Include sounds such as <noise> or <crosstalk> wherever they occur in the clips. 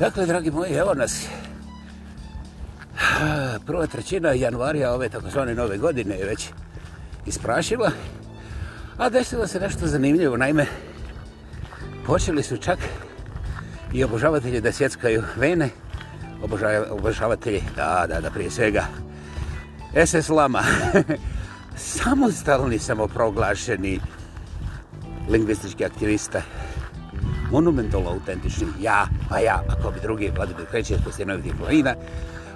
Dakle, dragi moji, evo nas prva trećina januarija ove takozvane nove godine je već isprašila. A desilo se nešto zanimljivo. Naime, počeli su čak i obožavatelji da sjeckaju vene. Obožav, obožavatelji, da, da, da, prije svega, SS Lama. <laughs> Samostalni, samoproglašeni lingvistički aktivista monumentalno autentični. Ja, pa ja, ako bi drugi, Vladimir Krećer, to se novi diplomina.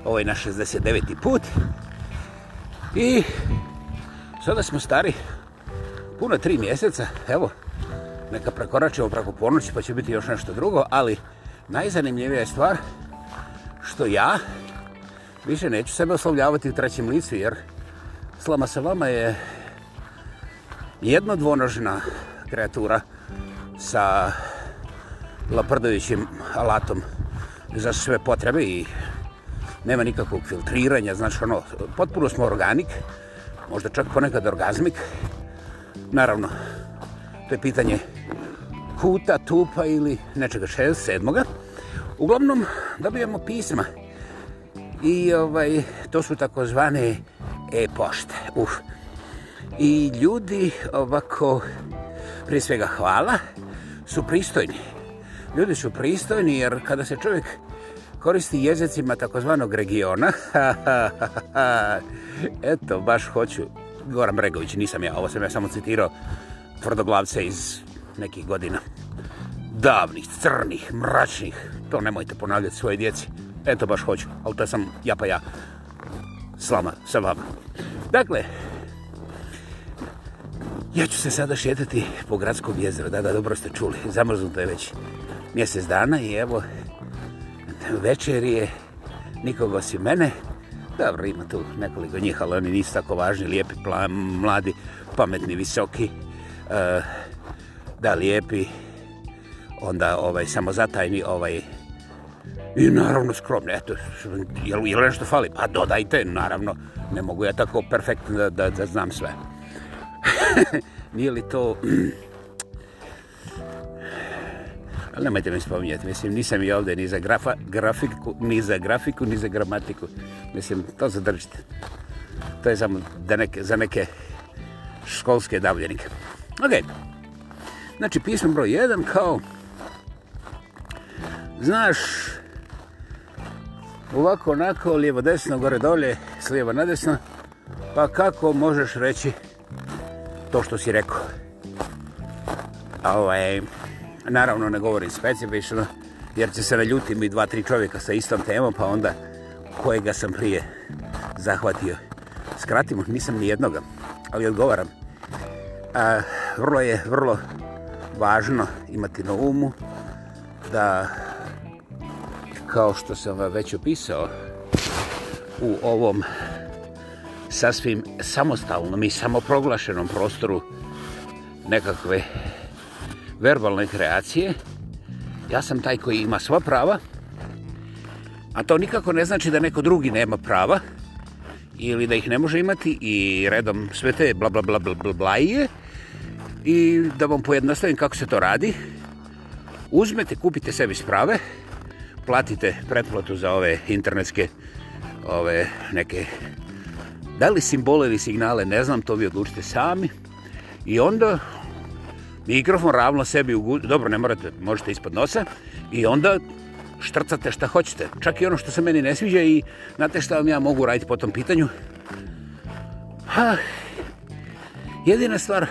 Ovo je na 69. put. I sada smo stari puno tri mjeseca. Evo, neka prekoračimo preko ponoći, pa će biti još nešto drugo. Ali najzanimljivija je stvar što ja više neću sebe oslovljavati u trećem licu, jer Slama sa vama je jedna dvonožna kreatura sa laprdajućim alatom za sve potrebe i nema nikakvog filtriranja, znači ono, potpuno smo organik, možda čak ponekad orgazmik. Naravno, to je pitanje kuta, tupa ili nečega šest, sedmoga. Uglavnom, dobijamo pisma i ovaj, to su takozvane e-pošte. Uf. I ljudi ovako, prije svega hvala, su pristojni ljudi su pristojni jer kada se čovjek koristi jezicima takozvanog regiona, <laughs> eto, baš hoću, Goran Bregović, nisam ja, ovo sam ja samo citirao tvrdoglavce iz nekih godina, davnih, crnih, mračnih, to nemojte ponavljati svoje djeci, eto, baš hoću, ali to sam ja pa ja, slama sa vama. Dakle, ja ću se sada šetati po gradskom jezeru, da, da, dobro ste čuli, zamrznuto je već mjesec dana i evo večer je nikog osim mene dobro ima tu nekoliko njih ali oni nisu tako važni lijepi, pla, mladi, pametni, visoki e, da lijepi onda ovaj samo zatajni ovaj i naravno skromni eto jel, jel nešto fali pa dodajte naravno ne mogu ja tako perfektno da, da, da znam sve <laughs> nije li to ali nemojte mi spominjati, mislim, nisam i ovdje ni za grafa, grafiku, ni za grafiku, ni za gramatiku. Mislim, to zadržite. To je samo da neke, za neke školske davljenike. Ok. Znači, pismo broj 1 kao... Znaš, ovako, onako, lijevo, desno, gore, dolje, s lijevo, nadesno, pa kako možeš reći to što si rekao? A ovaj, naravno ne govorim specifično, jer će se naljuti mi dva, tri čovjeka sa istom temom, pa onda kojega sam prije zahvatio. Skratimo, nisam ni jednoga, ali odgovaram. A, vrlo je, vrlo važno imati na umu da, kao što sam vam već opisao, u ovom sasvim samostalnom i samoproglašenom prostoru nekakve verbalne kreacije, ja sam taj koji ima sva prava, a to nikako ne znači da neko drugi nema prava ili da ih ne može imati i redom sve te bla bla bla bla bla blaje. I da vam pojednostavim kako se to radi, uzmete, kupite sebi sprave, platite pretplatu za ove internetske ove neke da li simbole ili signale, ne znam, to vi odlučite sami. I onda mikrofon ravno sebi u guzicu, dobro, ne morate, možete ispod nosa, i onda štrcate šta hoćete. Čak i ono što se meni ne sviđa i znate šta vam ja mogu raditi po tom pitanju? Ha, ah, jedina stvar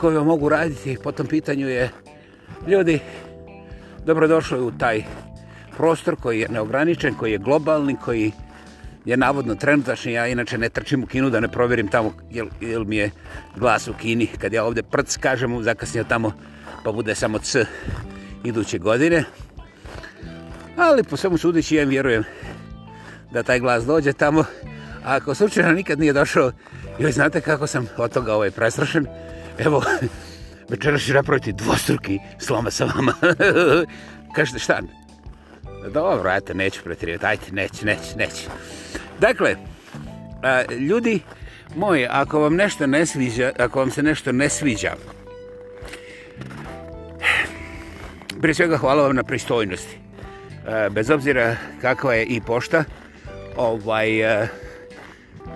koju vam mogu raditi po tom pitanju je ljudi, dobrodošli u taj prostor koji je neograničen, koji je globalni, koji je je navodno trenutačni, ja inače ne trčim u Kinu da ne provjerim tamo jel, jel mi je glas u Kini. Kad ja ovdje prc kažem, zakasnio tamo pa bude samo C iduće godine. Ali po svemu sudići ja im vjerujem da taj glas dođe tamo. A ako slučajno nikad nije došao, joj znate kako sam od toga ovaj prestrašen, evo, <laughs> večeras ću napraviti dvostruki sloma sa vama. <laughs> Kažete šta? Dobro, ajte, neću pretirivati, ajte, neću, neću, neću. Dakle, a, ljudi moji, ako vam nešto ne sviđa, ako vam se nešto ne sviđa, prije svega hvala vam na pristojnosti. A, bez obzira kakva je i pošta, ovaj, a,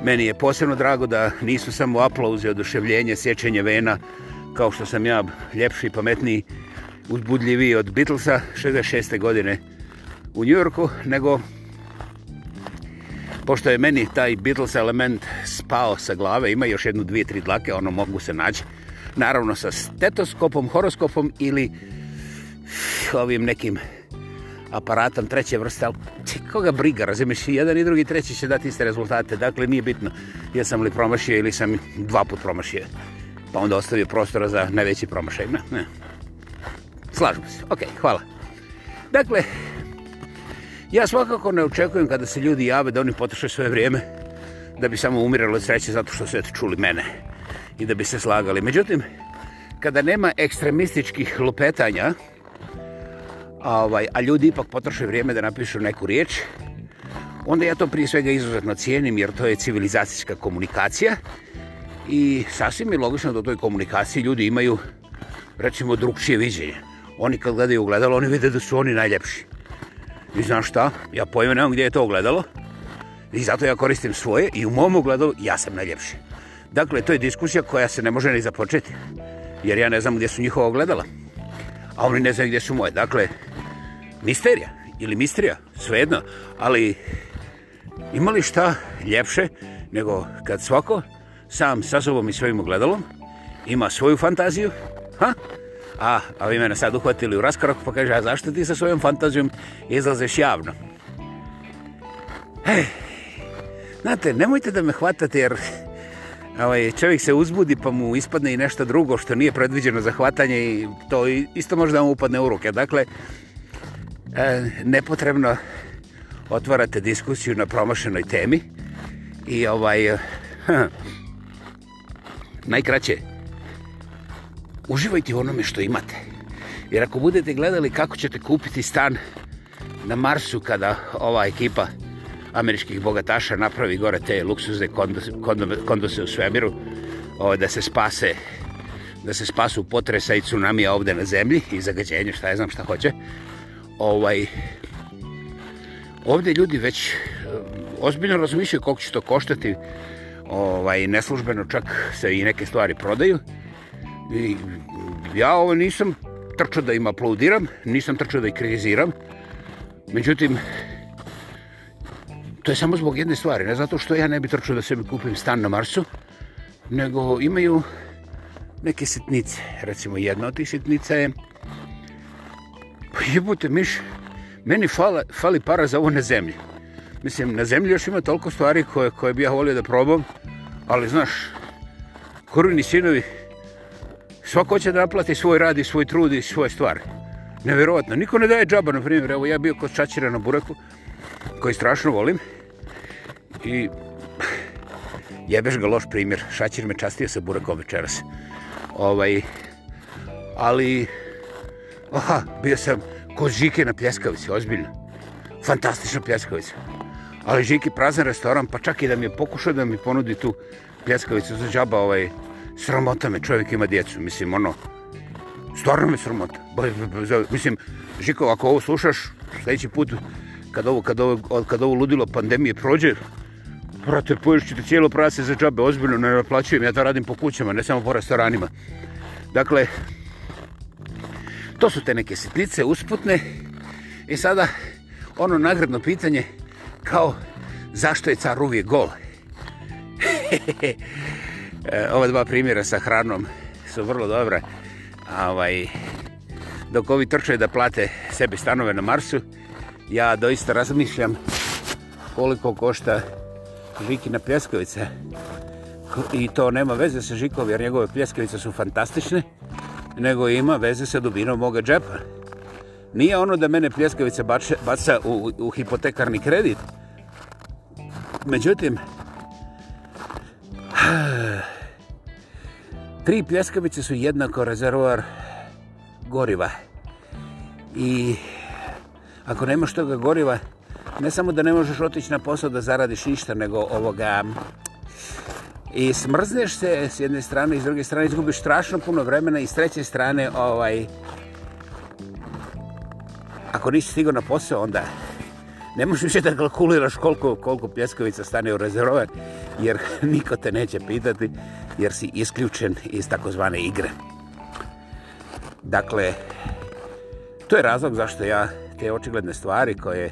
meni je posebno drago da nisu samo aplauze, oduševljenje, sjećenje vena, kao što sam ja ljepši i pametniji, uzbudljiviji od Beatlesa 66. godine u Njujorku, nego pošto je meni taj Beatles element spao sa glave, ima još jednu, dvije, tri dlake, ono mogu se naći, naravno sa stetoskopom, horoskopom ili ovim nekim aparatom treće vrste, ali koga briga, razumiješ, jedan i drugi treći će dati iste rezultate, dakle nije bitno jesam li promašio ili sam dva put promašio, pa onda ostavio prostora za najveći promašaj. Ne, ne. Slažemo se. Ok, hvala. Dakle, Ja svakako ne očekujem kada se ljudi jave da oni potrošaju svoje vrijeme da bi samo umiralo sreće zato što su eto čuli mene i da bi se slagali. Međutim, kada nema ekstremističkih lupetanja, ovaj, a ljudi ipak potrošaju vrijeme da napišu neku riječ, onda ja to prije svega izuzetno cijenim jer to je civilizacijska komunikacija i sasvim je logično da u toj komunikaciji ljudi imaju, recimo, drugšije viđenje. Oni kad gledaju u gledalo, oni vide da su oni najljepši. I znaš šta? Ja pojme nemam gdje je to ogledalo. I zato ja koristim svoje i u mom ogledalu ja sam najljepši. Dakle, to je diskusija koja se ne može ni započeti. Jer ja ne znam gdje su njihova ogledala. A oni ne znaju gdje su moje. Dakle, misterija ili misterija, svejedno. Ali ima li šta ljepše nego kad svako sam sa sobom i svojim ogledalom ima svoju fantaziju? Ha? a, a vi mene sad uhvatili u raskorak pa kaže, a zašto ti sa svojom fantazijom izlazeš javno? Hej, znate, nemojte da me hvatate jer ovaj, čovjek se uzbudi pa mu ispadne i nešto drugo što nije predviđeno za hvatanje i to isto možda vam upadne u ruke. Dakle, e, nepotrebno otvarate diskusiju na promašenoj temi i ovaj... <laughs> Najkraće, uživajte u onome što imate. Jer ako budete gledali kako ćete kupiti stan na Marsu kada ova ekipa američkih bogataša napravi gore te luksuzne kondose, kondose u svemiru ovaj, da se spase da se spasu potresa i tsunamija ovde na zemlji i zagađenje, šta ja znam šta hoće. Ovaj, ovde ljudi već e, ozbiljno razmišljaju koliko će to koštati ovaj, neslužbeno čak se i neke stvari prodaju ja ovo nisam trčao da im aplaudiram, nisam trčao da ih kritiziram. Međutim, to je samo zbog jedne stvari. Ne zato što ja ne bi trčao da se mi kupim stan na Marsu, nego imaju neke sitnice. Recimo, jedna od tih sitnica je... Jebute, miš, meni fala, fali para za ovo na zemlji. Mislim, na zemlji još ima toliko stvari koje, koje bi ja volio da probam, ali, znaš, kurvini sinovi, Svako će da naplati svoj rad i svoj trud i svoje stvari. Nevjerovatno. Niko ne daje džaba, na primjer. Evo, ja bio kod Čačira na Buraku, koji strašno volim. I jebeš ga loš primjer. Šačir me častio sa Burakom večeras. Ovaj, ali, aha, bio sam kod Žike na Pljeskavici, ozbiljno. Fantastična Pljeskavica. Ali Žike prazan restoran, pa čak i da mi je pokušao da mi ponudi tu Pljeskavicu za džaba, ovaj, sramota me, čovjek ima djecu, mislim, ono, stvarno me sramota. Mislim, Žiko, ako ovo slušaš, sljedeći put, kad ovo, kad ovo, kad ovo ludilo pandemije prođe, brate, pojuš ćete cijelo prase za džabe, ozbiljno ne naplaćujem, ja to radim po kućama, ne samo po restoranima. Dakle, to su te neke sitnice usputne. I sada, ono nagradno pitanje, kao, zašto je car uvijek gol? <laughs> E, ova dva primjera sa hranom su vrlo dobra. Ovaj, dok ovi trče da plate sebi stanove na Marsu, ja doista razmišljam koliko košta Žikina pljeskovica. I to nema veze sa Žikom, jer njegove pljeskovice su fantastične, nego ima veze sa dubinom moga džepa. Nije ono da mene pljeskovica baca, baca u, u hipotekarni kredit. Međutim, Tri pljeskavice su jednako rezervoar goriva. I ako nemaš toga goriva, ne samo da ne možeš otići na posao da zaradiš ništa, nego ovoga... I smrzneš se s jedne strane i s druge strane izgubiš strašno puno vremena i s treće strane, ovaj... Ako nisi stigao na posao, onda ne možeš više da kalkuliraš koliko, koliko pljeskovica stane u rezervovan, jer <laughs> niko te neće pitati, jer si isključen iz takozvane igre. Dakle, to je razlog zašto ja te očigledne stvari koje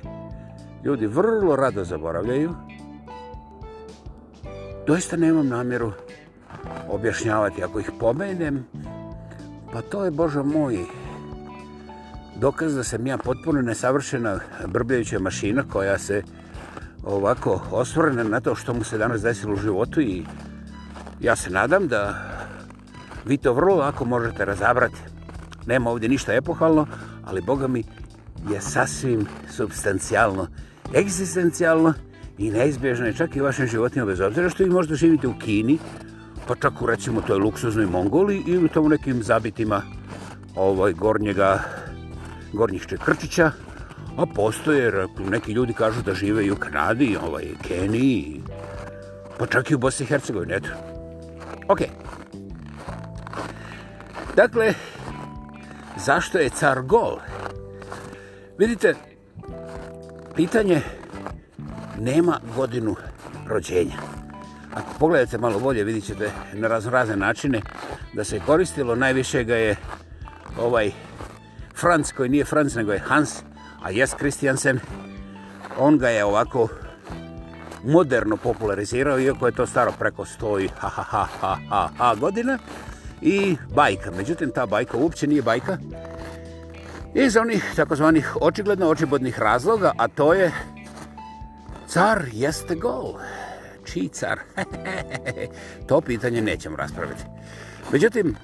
ljudi vrlo rado zaboravljaju, doista nemam namjeru objašnjavati. Ako ih pomenem, pa to je, Bože moj, dokaz da sam ja potpuno nesavršena brbljajuća mašina koja se ovako osvrne na to što mu se danas desilo u životu i ja se nadam da vi to vrlo lako možete razabrati. Nema ovdje ništa epohalno, ali Boga mi je sasvim substancijalno, egzistencijalno i neizbježno je čak i vašim životima bez obzira što vi možda živite u Kini, pa čak u recimo toj luksuznoj Mongoli ili u tom nekim zabitima ovaj gornjega Gornjih Čekrčića, a postoje, jer neki ljudi kažu da žive i u Kanadi, i ovaj, Keniji, pa čak i u Bosni i Hercegovini, eto. Ok. Dakle, zašto je car gol? Vidite, pitanje nema godinu rođenja. Ako pogledate malo bolje, vidit ćete na razne načine da se koristilo. Najviše ga je ovaj Franz koji nije Franz nego je Hans, a jes Kristiansen, on ga je ovako moderno popularizirao, iako je to staro preko stoji ha, ha, ha, ha, ha, godina i bajka. Međutim, ta bajka uopće nije bajka iz onih takozvanih očigledno očibodnih razloga, a to je car jeste gol. Čiji car? <laughs> to pitanje nećemo raspraviti. Međutim,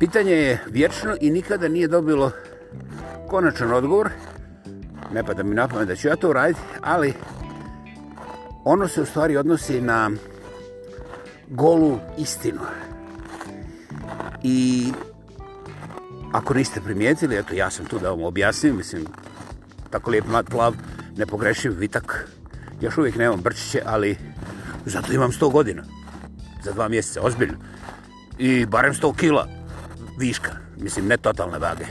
Pitanje je vječno i nikada nije dobilo konačan odgovor. Ne pa da mi napome da ću ja to uraditi, ali ono se u stvari odnosi na golu istinu. I ako niste primijetili, eto ja sam tu da vam objasnim, mislim, tako lijep mat plav, nepogrešiv vitak, još uvijek nemam brčiće, ali zato imam 100 godina, za dva mjeseca, ozbiljno, i barem 100 kila, viška, mislim ne totalne vage.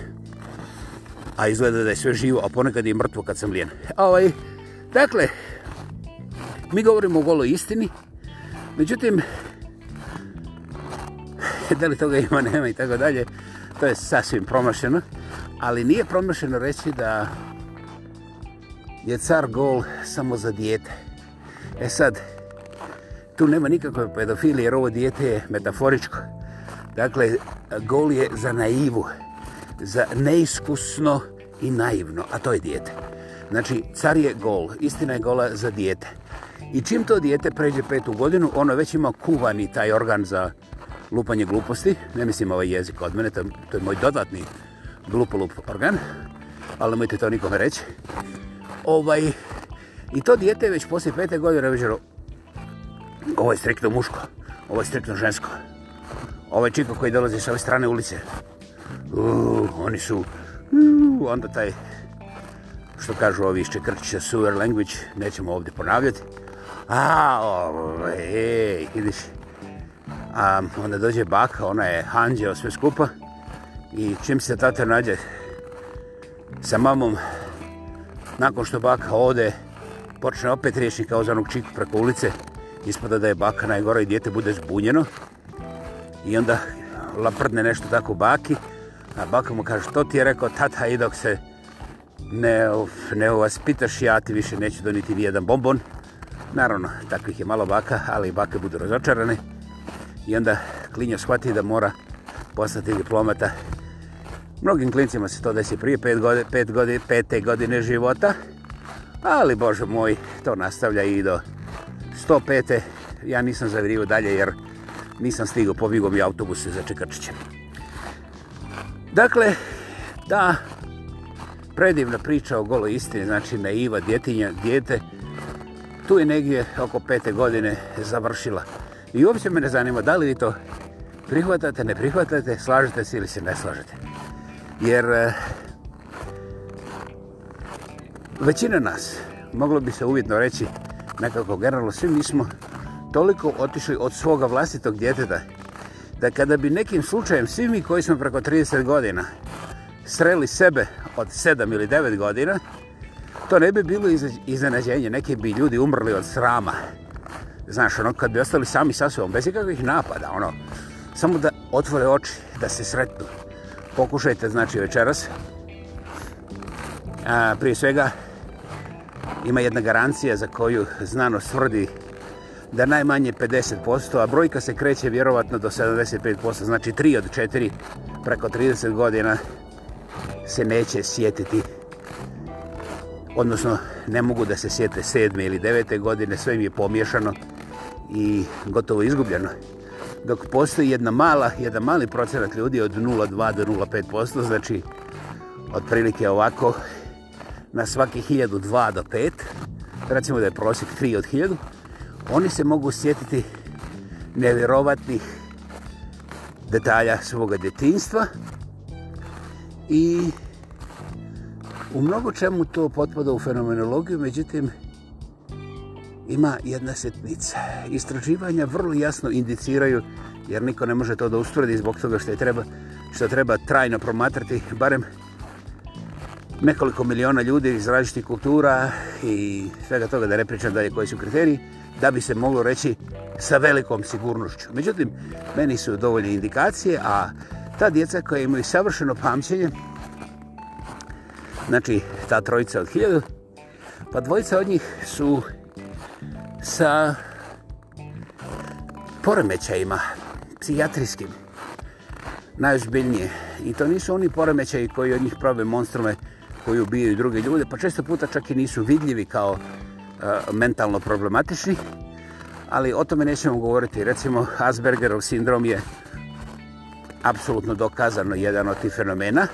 A izgleda da je sve živo, a ponekad je mrtvo kad sam lijen. Ovaj, dakle, mi govorimo o goloj istini, međutim, da li toga ima, nema i tako dalje, to je sasvim promašeno, ali nije promašeno reći da je car gol samo za dijete. E sad, tu nema nikakve pedofilije jer ovo dijete je metaforičko. Dakle, gol je za naivu, za neiskusno i naivno, a to je dijete. Znači, car je gol, istina je gola za dijete. I čim to dijete pređe petu godinu, ono već ima kuvani taj organ za lupanje gluposti. Ne mislim ovaj jezik od mene, to, to je moj dodatni glupolup organ, ali nemojte to nikome reći. Ovaj, I to dijete već poslije pete godine, ono, ovo je strikno muško, ovo je strikno žensko ovaj čiko koji dolazi s ove strane ulice. Uh, oni su, uh, onda taj, što kažu ovi iz Čekrčića, sewer language, nećemo ovdje ponavljati. A, ovaj, ej, vidiš. A onda dođe baka, ona je hanđe o sve skupa. I čim se tata nađe sa mamom, nakon što baka ode, počne opet riječnika ozvanog čiku preko ulice, ispada da je baka najgora i dijete bude zbunjeno. I onda laprdne nešto tako baki, a baka mu kaže, to ti je rekao tata, i dok se ne, ne vas pitaš, ja ti više neću doniti ni jedan bonbon. Naravno, takvih je malo baka, ali i bake budu razočarane. I onda klinja shvati da mora postati diplomata. Mnogim klincima se to desi prije pet godine, pet godine, pete godine života, ali, bože moj, to nastavlja i do 105. Ja nisam zavirio dalje, jer nisam stigao, pobigo mi autobus za Čekrčićem. Dakle, ta predivna priča o goloj istini, znači naiva, djetinja, djete, tu je negdje oko pete godine završila. I uopće me ne zanima da li vi to prihvatate, ne prihvatate, slažete se ili se ne slažete. Jer eh, većina nas, moglo bi se uvjetno reći nekako generalno, svi mi smo toliko otišli od svoga vlastitog djeteta da kada bi nekim slučajem svi mi koji smo preko 30 godina sreli sebe od 7 ili 9 godina, to ne bi bilo iznenađenje. Neki bi ljudi umrli od srama. Znaš, ono, kad bi ostali sami sa sobom, bez ikakvih napada, ono, samo da otvore oči, da se sretnu. Pokušajte, znači, večeras. A, prije svega, ima jedna garancija za koju znanost tvrdi da najmanje 50%, a brojka se kreće vjerovatno do 75%, znači 3 od 4 preko 30 godina se neće sjetiti, odnosno ne mogu da se sjete 7. ili 9. godine, sve im je pomješano i gotovo izgubljeno. Dok postoji jedna mala, jedan mali procenat ljudi od 0,2 do 0,5%, znači otprilike ovako, na svaki 1000 2 do 5, recimo da je prosjek 3 od 1000, oni se mogu sjetiti nevjerovatnih detalja svoga djetinstva i u mnogo čemu to potpada u fenomenologiju, međutim, ima jedna setnica. Istraživanja vrlo jasno indiciraju, jer niko ne može to da ustvrdi zbog toga što, je treba, što treba trajno promatrati, barem nekoliko miliona ljudi iz različitih kultura i svega toga da ne pričam dalje koji su kriteriji, da bi se moglo reći sa velikom sigurnošću. Međutim, meni su dovoljne indikacije, a ta djeca koja imaju savršeno pamćenje, znači ta trojica od hiljadu, pa dvojica od njih su sa poremećajima psihijatrijskim najozbiljnije. I to nisu oni poremećaji koji od njih prave monstrume koji ubijaju druge ljude, pa često puta čak i nisu vidljivi kao E, mentalno problematični, ali o tome nećemo govoriti. Recimo, Aspergerov sindrom je apsolutno dokazano jedan od tih fenomena,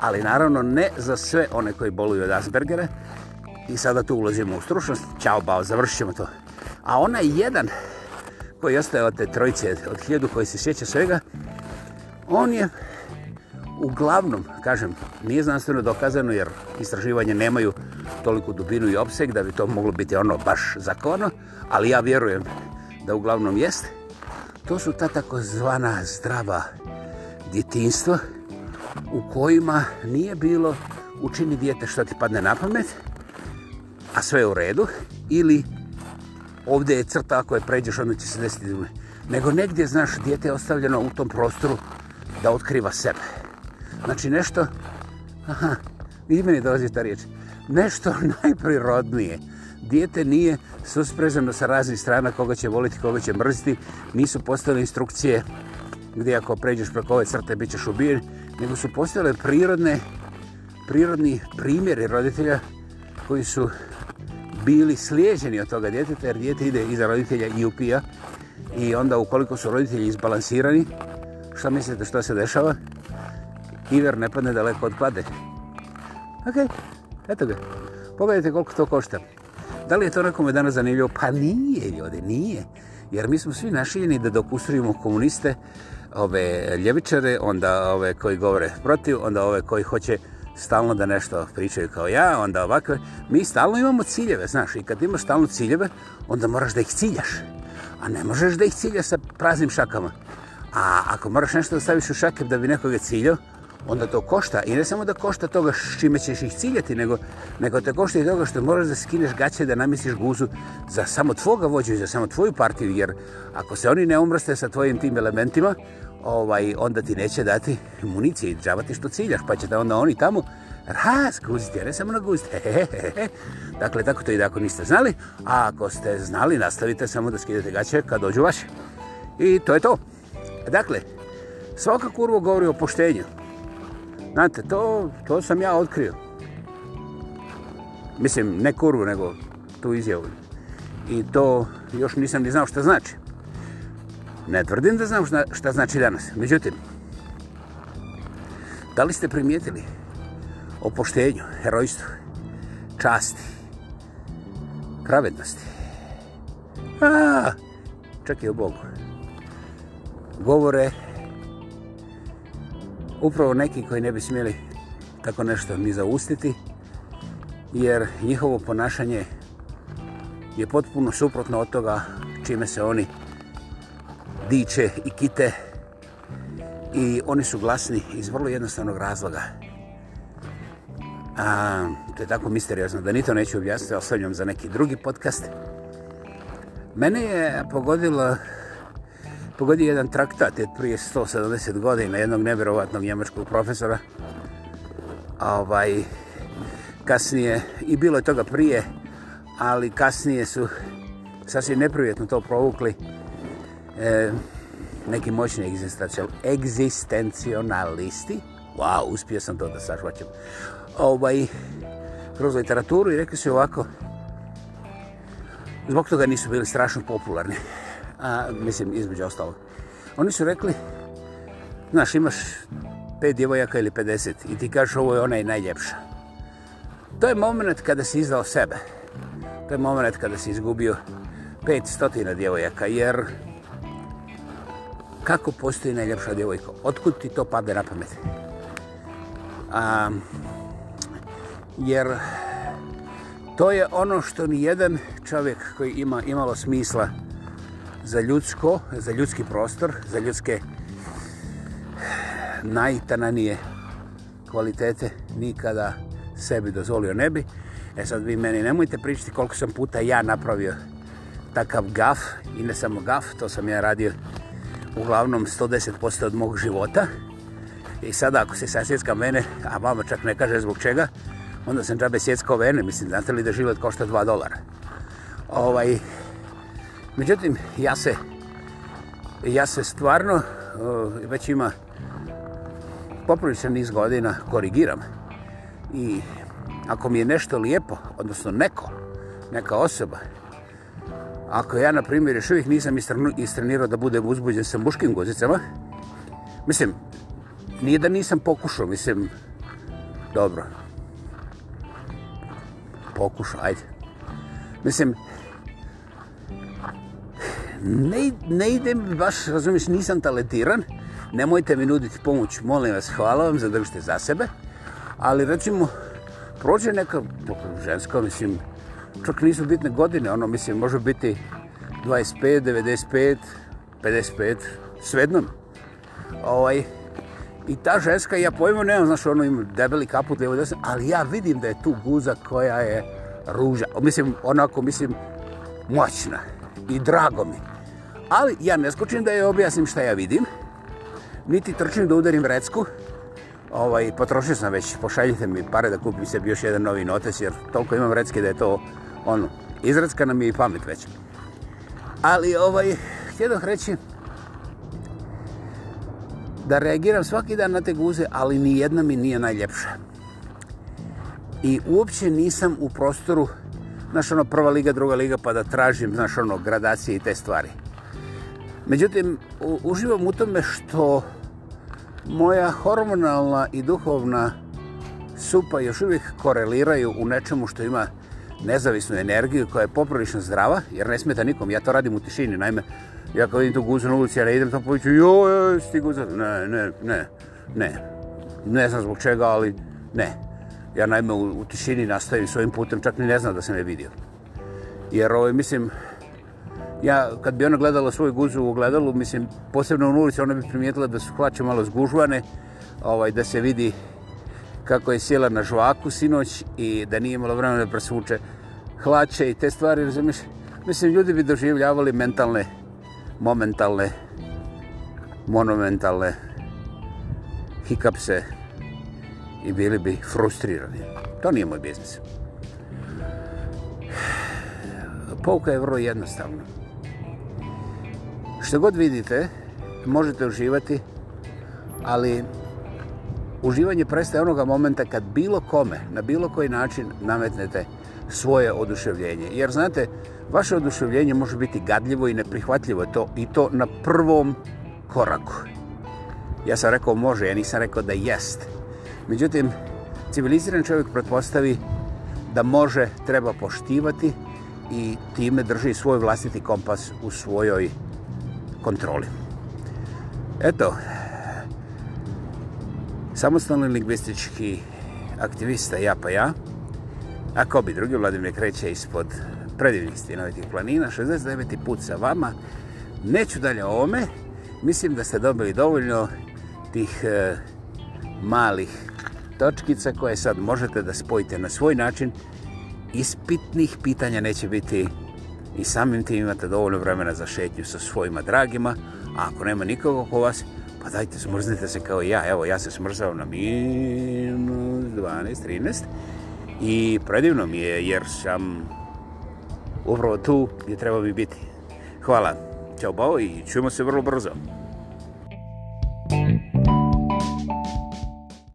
ali naravno ne za sve one koji boluju od Aspergera. I sada tu ulazimo u stručnost. Ćao, bao, završimo to. A onaj jedan koji ostaje od te trojice, od hiljadu koji se sjeća svega, on je uglavnom, kažem, nije znanstveno dokazano jer istraživanje nemaju toliko dubinu i obseg da bi to moglo biti ono baš zakovano, ali ja vjerujem da uglavnom jeste. To su ta takozvana zdrava djetinstva u kojima nije bilo učini dijete što ti padne na pamet, a sve je u redu, ili ovdje je crta ako je pređeš, onda će se desiti. Nego negdje, znaš, dijete je ostavljeno u tom prostoru da otkriva sebe. Znači nešto, aha, i meni dolazi ta riječ, nešto <laughs> najprirodnije. Dijete nije susprezano sa raznih strana koga će voliti, koga će mrziti. Nisu postale instrukcije gdje ako pređeš preko ove crte bit ćeš ubijen, nego su postale prirodne, prirodni primjeri roditelja koji su bili slijeđeni od toga djeteta, jer djete ide iza roditelja i upija. I onda ukoliko su roditelji izbalansirani, šta mislite što se dešava? kiver ne padne daleko od klade. Okej, okay. eto ga. Pogledajte koliko to košta. Da li je to nekome danas zanimljivo? Pa nije, ljudi, nije. Jer mi smo svi našiljeni da dok usurimo komuniste, ove ljevičare, onda ove koji govore protiv, onda ove koji hoće stalno da nešto pričaju kao ja, onda ovakve. Mi stalno imamo ciljeve, znaš, i kad imaš stalno ciljeve, onda moraš da ih ciljaš. A ne možeš da ih ciljaš sa praznim šakama. A ako moraš nešto da staviš u šake da bi nekoga ciljao, onda to košta. I ne samo da košta toga s čime ćeš ih ciljati, nego, nego te košta i toga što moraš da skineš gaće da namisliš guzu za samo tvoga vođu i za samo tvoju partiju, jer ako se oni ne umrste sa tvojim tim elementima, ovaj, onda ti neće dati municije i džavati što ciljaš, pa će da onda oni tamo razguziti, a ne samo naguziti. <laughs> dakle, tako to i da ako niste znali, a ako ste znali, nastavite samo da skidete gaće kad dođu vaše. I to je to. Dakle, svaka kurva govori o poštenju. Znate, to, to sam ja otkrio. Mislim, ne kurvu, nego tu izjavu. I to još nisam ni znao šta znači. Ne tvrdim da znam šta, šta znači danas. Međutim, da li ste primijetili o poštenju, herojstvu, časti, pravednosti? A, čak i o Bogu. Govore upravo neki koji ne bi smjeli tako nešto ni zaustiti, jer njihovo ponašanje je potpuno suprotno od toga čime se oni diče i kite i oni su glasni iz vrlo jednostavnog razloga. A, to je tako misteriozno da ni to neću objasniti, ostavljam za neki drugi podcast. Mene je pogodilo pogodio jedan traktat je prije 170 godina jednog nevjerovatnog njemačkog profesora. A ovaj, kasnije, i bilo je toga prije, ali kasnije su sasvim neprivjetno to provukli e, neki moćni egzistencijal, egzistencionalisti. Wow, uspio sam to da sažvaćam. Ovaj, kroz literaturu i rekli su ovako, zbog toga nisu bili strašno popularni a mislim između ostalog. Oni su rekli, znaš, imaš pet djevojaka ili 50 i ti kažeš ovo je onaj najljepša. To je moment kada si izdao sebe. To je moment kada si izgubio 500 djevojaka, jer kako postoji najljepša djevojka? Otkud ti to pade na pamet? A, jer to je ono što ni jedan čovjek koji ima imalo smisla uh, za ljudsko, za ljudski prostor, za ljudske najtananije kvalitete nikada sebi dozvolio ne bi. E sad vi meni nemojte pričati koliko sam puta ja napravio takav gaf i ne samo gaf, to sam ja radio uglavnom 110% od mog života. I sada ako se sasjeckam mene, a mama čak ne kaže zbog čega, onda sam džabe sjeckao vene, mislim, znate li da život košta 2 dolara. Ovaj, Međutim, ja se, ja se stvarno e, već ima poprilično niz godina korigiram. I ako mi je nešto lijepo, odnosno neko, neka osoba, ako ja, na primjer, još uvijek nisam istrenirao da budem uzbuđen sa muškim guzicama, mislim, nije da nisam pokušao, mislim, dobro, pokušao, ajde. Mislim, ne, ne ide mi baš, razumiješ, nisam talentiran. Nemojte mi nuditi pomoć, molim vas, hvala vam, zadržite za sebe. Ali recimo, prođe neka ženska, mislim, čak nisu bitne godine, ono, mislim, može biti 25, 95, 55, svednom. Ovaj, I ta ženska, ja pojmo nemam, znaš, ono ima debeli kaput, levo desno, ali ja vidim da je tu guza koja je ruža. Mislim, onako, mislim, moćna i drago mi. Ali ja ne skočim da je objasnim šta ja vidim, niti trčim da udarim recku. Ovaj, potrošio sam već, pošaljite mi pare da kupim sebi još jedan novi notes, jer toliko imam recke da je to ono, izrecka nam je i pamet već. Ali, ovaj, htjedoh reći da reagiram svaki dan na te guze, ali ni jedna mi nije najljepša. I uopće nisam u prostoru uh, znaš ono prva liga, druga liga, pa da tražim, znaš ono, gradacije i te stvari. Međutim, u, uživam u tome što moja hormonalna i duhovna supa još uvijek koreliraju u nečemu što ima nezavisnu energiju koja je poprilično zdrava, jer ne smeta nikom. Ja to radim u tišini, naime, ja kad vidim tu guzu na ulici, ja ne idem tamo poviću, joj, joj, sti guza. Ne, ne, ne, ne. Ne znam zbog čega, ali ne. Ja naime u, u tišini nastavim svojim putem, čak ni ne znam da sam je vidio. Jer ovo, ovaj, mislim, ja kad bi ona gledala svoju guzu u ogledalu, mislim, posebno u ulici, ona bi primijetila da su hlače malo zgužvane, ovaj, da se vidi kako je sjela na žvaku sinoć i da nije imala vremena da presvuče hlače i te stvari, razumiješ? Mislim, ljudi bi doživljavali mentalne, momentalne, monumentalne hikapse, hikapse, i bili bi frustrirani. To nije moj biznis. Pouka je vrlo jednostavna. Što god vidite, možete uživati, ali uživanje prestaje onoga momenta kad bilo kome, na bilo koji način nametnete svoje oduševljenje. Jer znate, vaše oduševljenje može biti gadljivo i neprihvatljivo to i to na prvom koraku. Ja sam rekao može, ja nisam rekao da jeste. Međutim, civiliziran čovjek pretpostavi da može, treba poštivati i time drži svoj vlastiti kompas u svojoj kontroli. Eto, samostalni lingvistički aktivista, ja pa ja, a ko bi drugi, Vladimir kreće ispod predivnih stinovitih planina, 69. put sa vama, neću dalje o ome, mislim da ste dobili dovoljno tih e, malih točkica koje sad možete da spojite na svoj način. Ispitnih pitanja neće biti i samim tim imate dovoljno vremena za šetnju sa svojima dragima. A ako nema nikog oko vas, pa dajte, smrznite se kao ja. Evo, ja se smrzao na minus 12, 13 i predivno mi je jer sam upravo tu gdje treba mi biti. Hvala, ćao bao i čujemo se vrlo brzo.